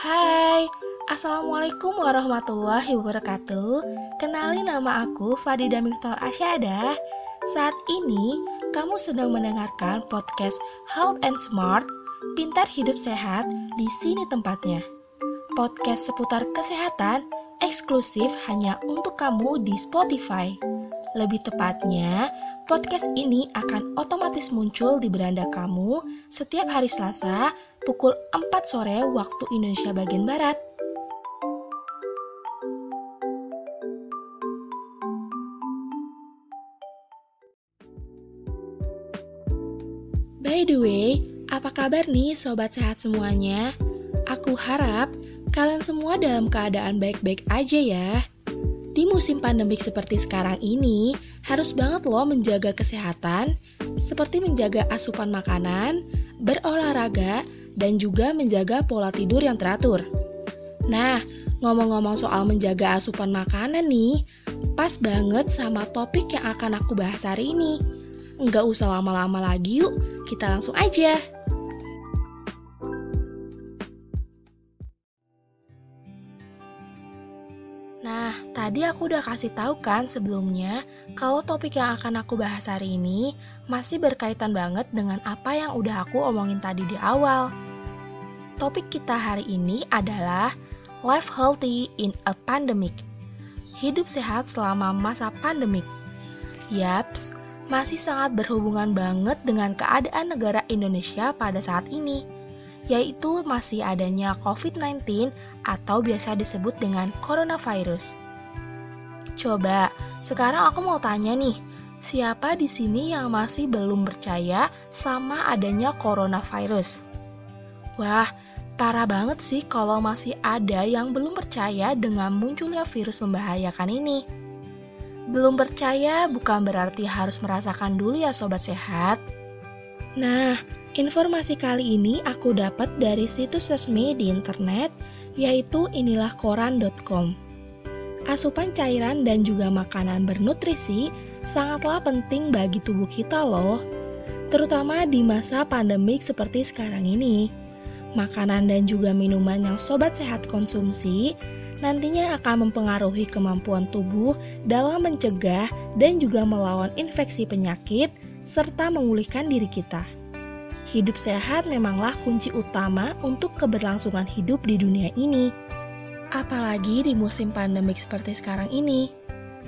Hai, Assalamualaikum warahmatullahi wabarakatuh. Kenali nama aku Fadida Miftol Asyada. Saat ini, kamu sedang mendengarkan podcast Health and Smart Pintar Hidup Sehat, di sini tempatnya. Podcast seputar kesehatan eksklusif hanya untuk kamu di Spotify. Lebih tepatnya, podcast ini akan otomatis muncul di beranda kamu setiap hari Selasa pukul 4 sore waktu Indonesia bagian Barat. By the way, apa kabar nih sobat sehat semuanya? Aku harap kalian semua dalam keadaan baik-baik aja ya. Di musim pandemik seperti sekarang ini, harus banget loh menjaga kesehatan, seperti menjaga asupan makanan, berolahraga, dan juga menjaga pola tidur yang teratur. Nah, ngomong-ngomong soal menjaga asupan makanan nih, pas banget sama topik yang akan aku bahas hari ini. Nggak usah lama-lama lagi yuk, kita langsung aja. Tadi aku udah kasih tahu kan sebelumnya kalau topik yang akan aku bahas hari ini masih berkaitan banget dengan apa yang udah aku omongin tadi di awal. Topik kita hari ini adalah Life Healthy in a Pandemic. Hidup sehat selama masa pandemik. Yaps, masih sangat berhubungan banget dengan keadaan negara Indonesia pada saat ini yaitu masih adanya COVID-19 atau biasa disebut dengan coronavirus. Coba, sekarang aku mau tanya nih, siapa di sini yang masih belum percaya sama adanya coronavirus? Wah, parah banget sih kalau masih ada yang belum percaya dengan munculnya virus membahayakan ini. Belum percaya bukan berarti harus merasakan dulu ya sobat sehat. Nah, Informasi kali ini aku dapat dari situs resmi di internet, yaitu inilahkoran.com. Asupan cairan dan juga makanan bernutrisi sangatlah penting bagi tubuh kita loh, terutama di masa pandemik seperti sekarang ini. Makanan dan juga minuman yang sobat sehat konsumsi nantinya akan mempengaruhi kemampuan tubuh dalam mencegah dan juga melawan infeksi penyakit serta memulihkan diri kita. Hidup sehat memanglah kunci utama untuk keberlangsungan hidup di dunia ini. Apalagi di musim pandemik seperti sekarang ini,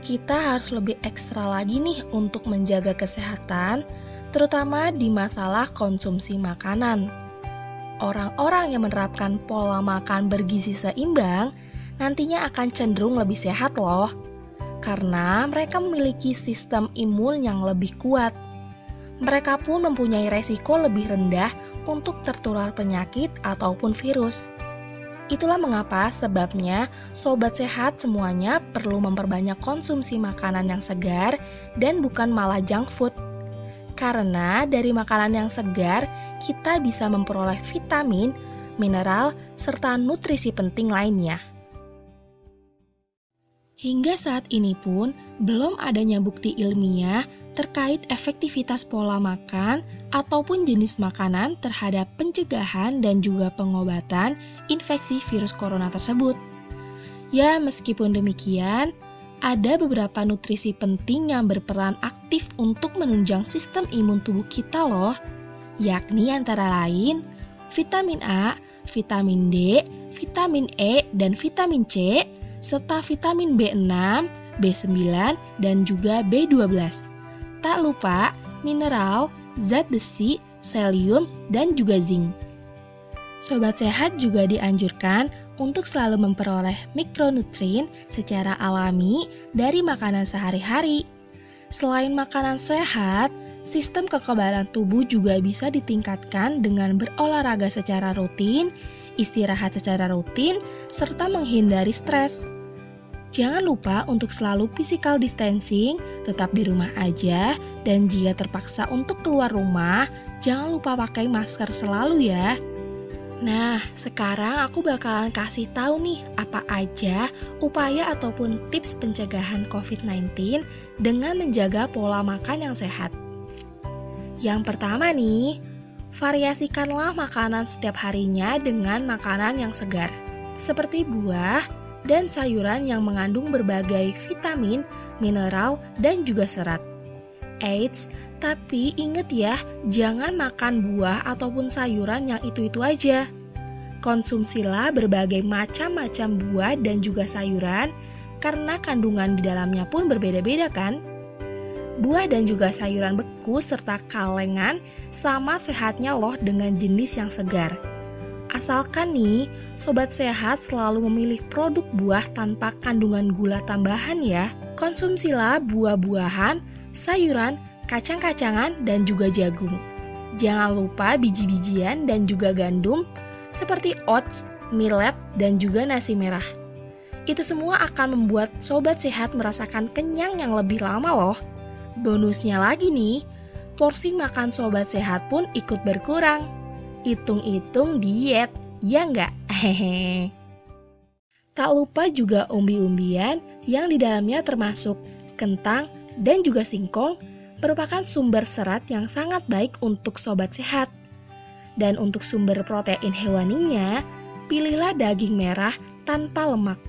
kita harus lebih ekstra lagi nih untuk menjaga kesehatan, terutama di masalah konsumsi makanan. Orang-orang yang menerapkan pola makan bergizi seimbang nantinya akan cenderung lebih sehat loh, karena mereka memiliki sistem imun yang lebih kuat mereka pun mempunyai resiko lebih rendah untuk tertular penyakit ataupun virus. Itulah mengapa sebabnya sobat sehat semuanya perlu memperbanyak konsumsi makanan yang segar dan bukan malah junk food. Karena dari makanan yang segar, kita bisa memperoleh vitamin, mineral, serta nutrisi penting lainnya. Hingga saat ini pun belum adanya bukti ilmiah terkait efektivitas pola makan ataupun jenis makanan terhadap pencegahan dan juga pengobatan infeksi virus corona tersebut. Ya, meskipun demikian, ada beberapa nutrisi penting yang berperan aktif untuk menunjang sistem imun tubuh kita loh, yakni antara lain vitamin A, vitamin D, vitamin E, dan vitamin C, serta vitamin B6, B9, dan juga B12. Tak lupa mineral, zat besi, selium, dan juga zinc. Sobat sehat juga dianjurkan untuk selalu memperoleh mikronutrien secara alami dari makanan sehari-hari. Selain makanan sehat, sistem kekebalan tubuh juga bisa ditingkatkan dengan berolahraga secara rutin, istirahat secara rutin, serta menghindari stres. Jangan lupa untuk selalu physical distancing, tetap di rumah aja, dan jika terpaksa untuk keluar rumah, jangan lupa pakai masker selalu ya. Nah, sekarang aku bakalan kasih tahu nih apa aja upaya ataupun tips pencegahan COVID-19 dengan menjaga pola makan yang sehat. Yang pertama nih, variasikanlah makanan setiap harinya dengan makanan yang segar. seperti buah dan sayuran yang mengandung berbagai vitamin, mineral, dan juga serat. Eits, tapi inget ya, jangan makan buah ataupun sayuran yang itu-itu aja. Konsumsilah berbagai macam-macam buah dan juga sayuran, karena kandungan di dalamnya pun berbeda-beda kan? Buah dan juga sayuran beku serta kalengan sama sehatnya loh dengan jenis yang segar. Asalkan nih, sobat sehat selalu memilih produk buah tanpa kandungan gula tambahan ya. Konsumsilah buah-buahan, sayuran, kacang-kacangan, dan juga jagung. Jangan lupa biji-bijian dan juga gandum seperti oats, millet, dan juga nasi merah. Itu semua akan membuat sobat sehat merasakan kenyang yang lebih lama loh. Bonusnya lagi nih, porsi makan sobat sehat pun ikut berkurang. Hitung-hitung diet, ya nggak? Hehehe. Tak lupa juga umbi-umbian yang di dalamnya termasuk kentang dan juga singkong merupakan sumber serat yang sangat baik untuk sobat sehat. Dan untuk sumber protein hewaninya, pilihlah daging merah tanpa lemak.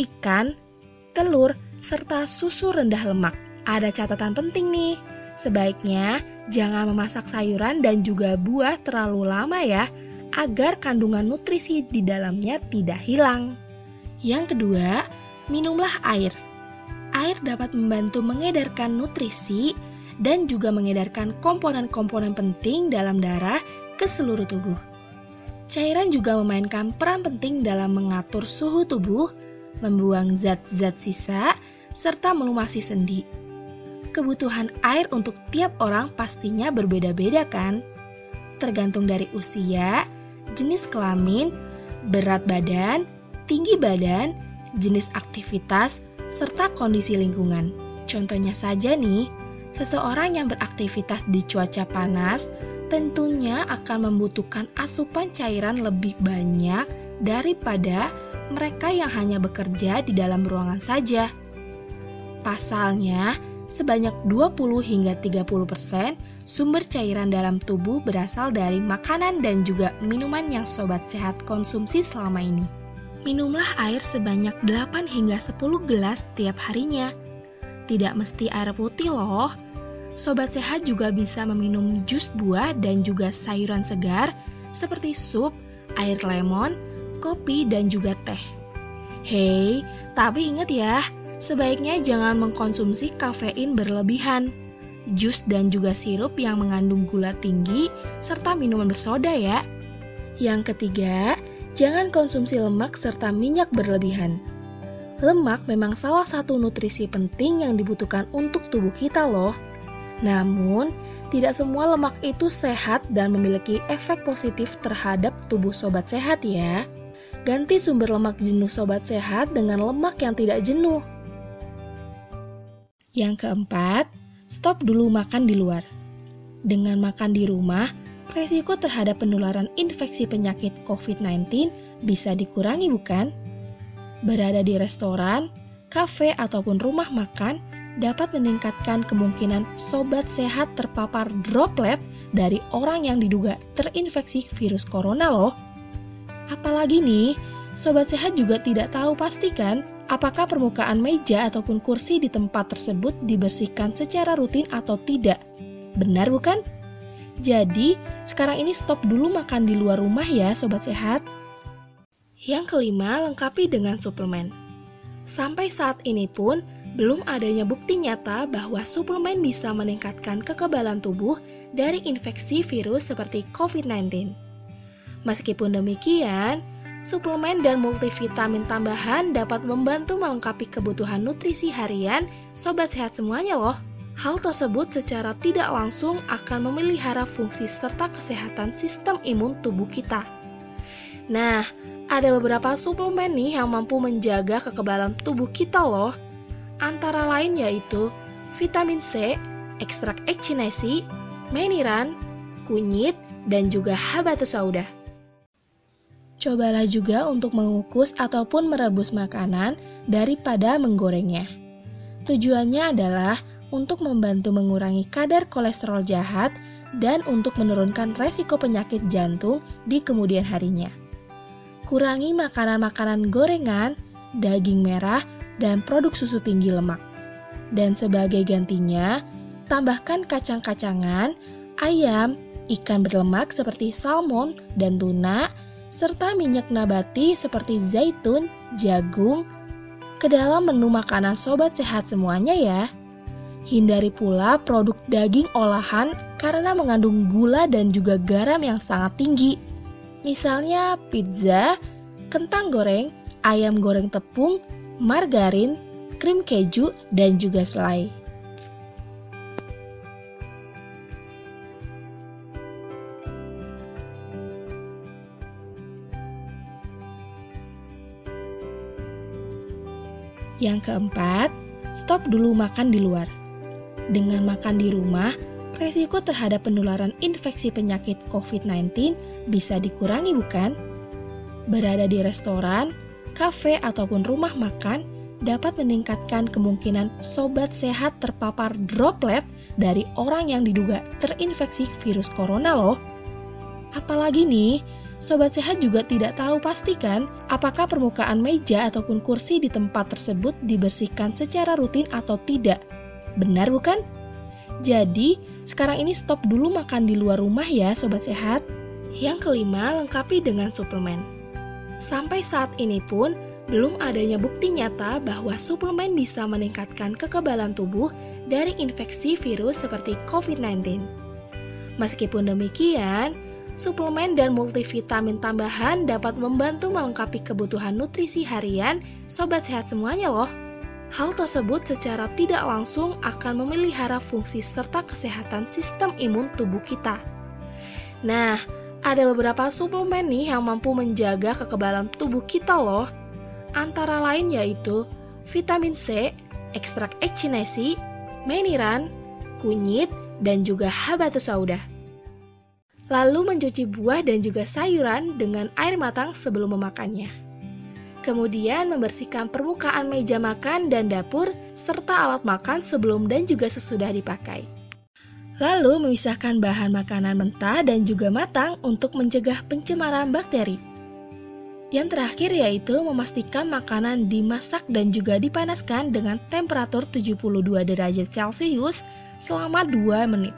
Ikan, telur, serta susu rendah lemak. Ada catatan penting nih, sebaiknya jangan memasak sayuran dan juga buah terlalu lama ya, agar kandungan nutrisi di dalamnya tidak hilang. Yang kedua, minumlah air. Air dapat membantu mengedarkan nutrisi dan juga mengedarkan komponen-komponen penting dalam darah ke seluruh tubuh. Cairan juga memainkan peran penting dalam mengatur suhu tubuh, membuang zat-zat sisa, serta melumasi sendi. Kebutuhan air untuk tiap orang pastinya berbeda-beda kan? Tergantung dari usia, jenis kelamin, berat badan, tinggi badan, jenis aktivitas, serta kondisi lingkungan. Contohnya saja nih, seseorang yang beraktivitas di cuaca panas tentunya akan membutuhkan asupan cairan lebih banyak daripada mereka yang hanya bekerja di dalam ruangan saja. Pasalnya, sebanyak 20 hingga 30% sumber cairan dalam tubuh berasal dari makanan dan juga minuman yang sobat sehat konsumsi selama ini. Minumlah air sebanyak 8 hingga 10 gelas setiap harinya. Tidak mesti air putih loh, Sobat sehat juga bisa meminum jus buah dan juga sayuran segar seperti sup, air lemon, kopi, dan juga teh. Hei, tapi ingat ya, sebaiknya jangan mengkonsumsi kafein berlebihan. Jus dan juga sirup yang mengandung gula tinggi serta minuman bersoda ya. Yang ketiga, jangan konsumsi lemak serta minyak berlebihan. Lemak memang salah satu nutrisi penting yang dibutuhkan untuk tubuh kita loh. Namun, tidak semua lemak itu sehat dan memiliki efek positif terhadap tubuh sobat sehat ya. Ganti sumber lemak jenuh sobat sehat dengan lemak yang tidak jenuh. Yang keempat, stop dulu makan di luar. Dengan makan di rumah, resiko terhadap penularan infeksi penyakit COVID-19 bisa dikurangi bukan? Berada di restoran, kafe ataupun rumah makan dapat meningkatkan kemungkinan sobat sehat terpapar droplet dari orang yang diduga terinfeksi virus corona loh. Apalagi nih, sobat sehat juga tidak tahu pastikan apakah permukaan meja ataupun kursi di tempat tersebut dibersihkan secara rutin atau tidak. Benar bukan? Jadi, sekarang ini stop dulu makan di luar rumah ya sobat sehat. Yang kelima, lengkapi dengan suplemen. Sampai saat ini pun, belum adanya bukti nyata bahwa suplemen bisa meningkatkan kekebalan tubuh dari infeksi virus seperti COVID-19. Meskipun demikian, suplemen dan multivitamin tambahan dapat membantu melengkapi kebutuhan nutrisi harian sobat sehat semuanya loh. Hal tersebut secara tidak langsung akan memelihara fungsi serta kesehatan sistem imun tubuh kita. Nah, ada beberapa suplemen nih yang mampu menjaga kekebalan tubuh kita loh antara lain yaitu vitamin C, ekstrak echinacea, meniran, kunyit, dan juga habatus sauda. Cobalah juga untuk mengukus ataupun merebus makanan daripada menggorengnya. Tujuannya adalah untuk membantu mengurangi kadar kolesterol jahat dan untuk menurunkan resiko penyakit jantung di kemudian harinya. kurangi makanan-makanan gorengan, daging merah, dan produk susu tinggi lemak. Dan sebagai gantinya, tambahkan kacang-kacangan, ayam, ikan berlemak seperti salmon dan tuna, serta minyak nabati seperti zaitun, jagung, ke dalam menu makanan sobat sehat semuanya ya. Hindari pula produk daging olahan karena mengandung gula dan juga garam yang sangat tinggi. Misalnya pizza, kentang goreng, ayam goreng tepung, margarin, krim keju, dan juga selai. Yang keempat, stop dulu makan di luar. Dengan makan di rumah, resiko terhadap penularan infeksi penyakit COVID-19 bisa dikurangi bukan? Berada di restoran, kafe ataupun rumah makan dapat meningkatkan kemungkinan sobat sehat terpapar droplet dari orang yang diduga terinfeksi virus corona loh. Apalagi nih, sobat sehat juga tidak tahu pastikan apakah permukaan meja ataupun kursi di tempat tersebut dibersihkan secara rutin atau tidak. Benar bukan? Jadi, sekarang ini stop dulu makan di luar rumah ya sobat sehat. Yang kelima, lengkapi dengan suplemen. Sampai saat ini pun, belum adanya bukti nyata bahwa suplemen bisa meningkatkan kekebalan tubuh dari infeksi virus seperti COVID-19. Meskipun demikian, suplemen dan multivitamin tambahan dapat membantu melengkapi kebutuhan nutrisi harian sobat sehat semuanya loh. Hal tersebut secara tidak langsung akan memelihara fungsi serta kesehatan sistem imun tubuh kita. Nah, ada beberapa suplemen nih yang mampu menjaga kekebalan tubuh kita loh antara lain yaitu vitamin C, ekstrak echinacea, meniran, kunyit, dan juga habatus sauda. Lalu mencuci buah dan juga sayuran dengan air matang sebelum memakannya. Kemudian membersihkan permukaan meja makan dan dapur serta alat makan sebelum dan juga sesudah dipakai. Lalu memisahkan bahan makanan mentah dan juga matang untuk mencegah pencemaran bakteri. Yang terakhir yaitu memastikan makanan dimasak dan juga dipanaskan dengan temperatur 72 derajat Celcius selama 2 menit.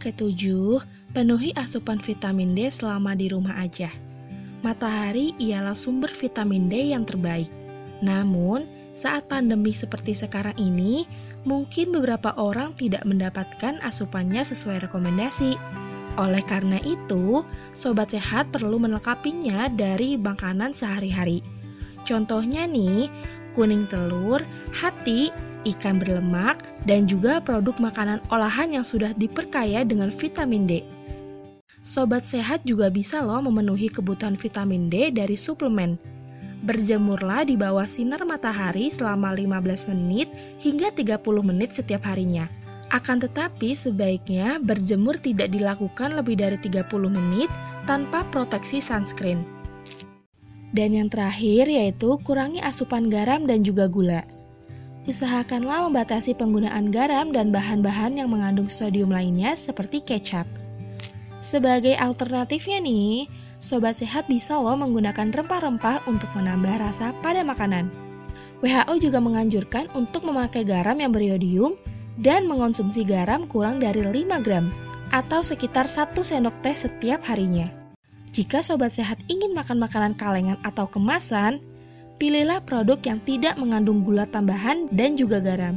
Ketujuh, penuhi asupan vitamin D selama di rumah aja. Matahari ialah sumber vitamin D yang terbaik. Namun, saat pandemi seperti sekarang ini, mungkin beberapa orang tidak mendapatkan asupannya sesuai rekomendasi. Oleh karena itu, sobat sehat perlu melengkapinya dari makanan sehari-hari. Contohnya nih, kuning telur, hati, ikan berlemak, dan juga produk makanan olahan yang sudah diperkaya dengan vitamin D. Sobat sehat juga bisa loh memenuhi kebutuhan vitamin D dari suplemen. Berjemurlah di bawah sinar matahari selama 15 menit hingga 30 menit setiap harinya. Akan tetapi sebaiknya berjemur tidak dilakukan lebih dari 30 menit tanpa proteksi sunscreen. Dan yang terakhir yaitu kurangi asupan garam dan juga gula. Usahakanlah membatasi penggunaan garam dan bahan-bahan yang mengandung sodium lainnya seperti kecap. Sebagai alternatifnya nih, sobat sehat bisa loh menggunakan rempah-rempah untuk menambah rasa pada makanan. WHO juga menganjurkan untuk memakai garam yang beriodium dan mengonsumsi garam kurang dari 5 gram atau sekitar 1 sendok teh setiap harinya. Jika sobat sehat ingin makan makanan kalengan atau kemasan, pilihlah produk yang tidak mengandung gula tambahan dan juga garam.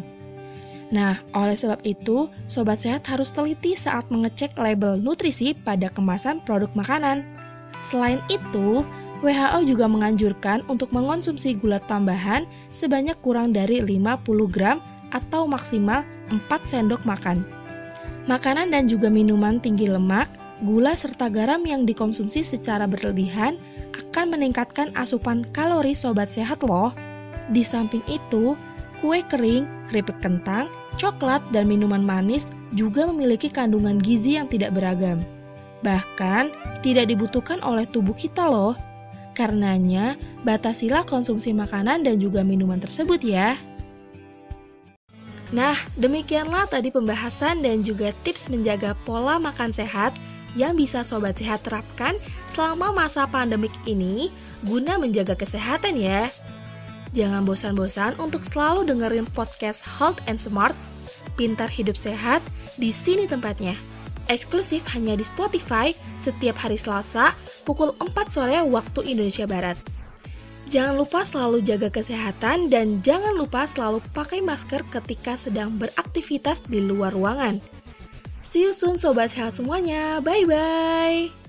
Nah, oleh sebab itu, sobat sehat harus teliti saat mengecek label nutrisi pada kemasan produk makanan. Selain itu, WHO juga menganjurkan untuk mengonsumsi gula tambahan sebanyak kurang dari 50 gram atau maksimal 4 sendok makan. Makanan dan juga minuman tinggi lemak, gula serta garam yang dikonsumsi secara berlebihan akan meningkatkan asupan kalori sobat sehat loh. Di samping itu, kue kering, keripik kentang, coklat, dan minuman manis juga memiliki kandungan gizi yang tidak beragam. Bahkan, tidak dibutuhkan oleh tubuh kita loh. Karenanya, batasilah konsumsi makanan dan juga minuman tersebut ya. Nah, demikianlah tadi pembahasan dan juga tips menjaga pola makan sehat yang bisa Sobat Sehat terapkan selama masa pandemik ini guna menjaga kesehatan ya. Jangan bosan-bosan untuk selalu dengerin podcast Health and Smart, Pintar Hidup Sehat, di sini tempatnya. Eksklusif hanya di Spotify setiap hari Selasa pukul 4 sore waktu Indonesia Barat. Jangan lupa selalu jaga kesehatan dan jangan lupa selalu pakai masker ketika sedang beraktivitas di luar ruangan. See you soon sobat sehat semuanya. Bye bye.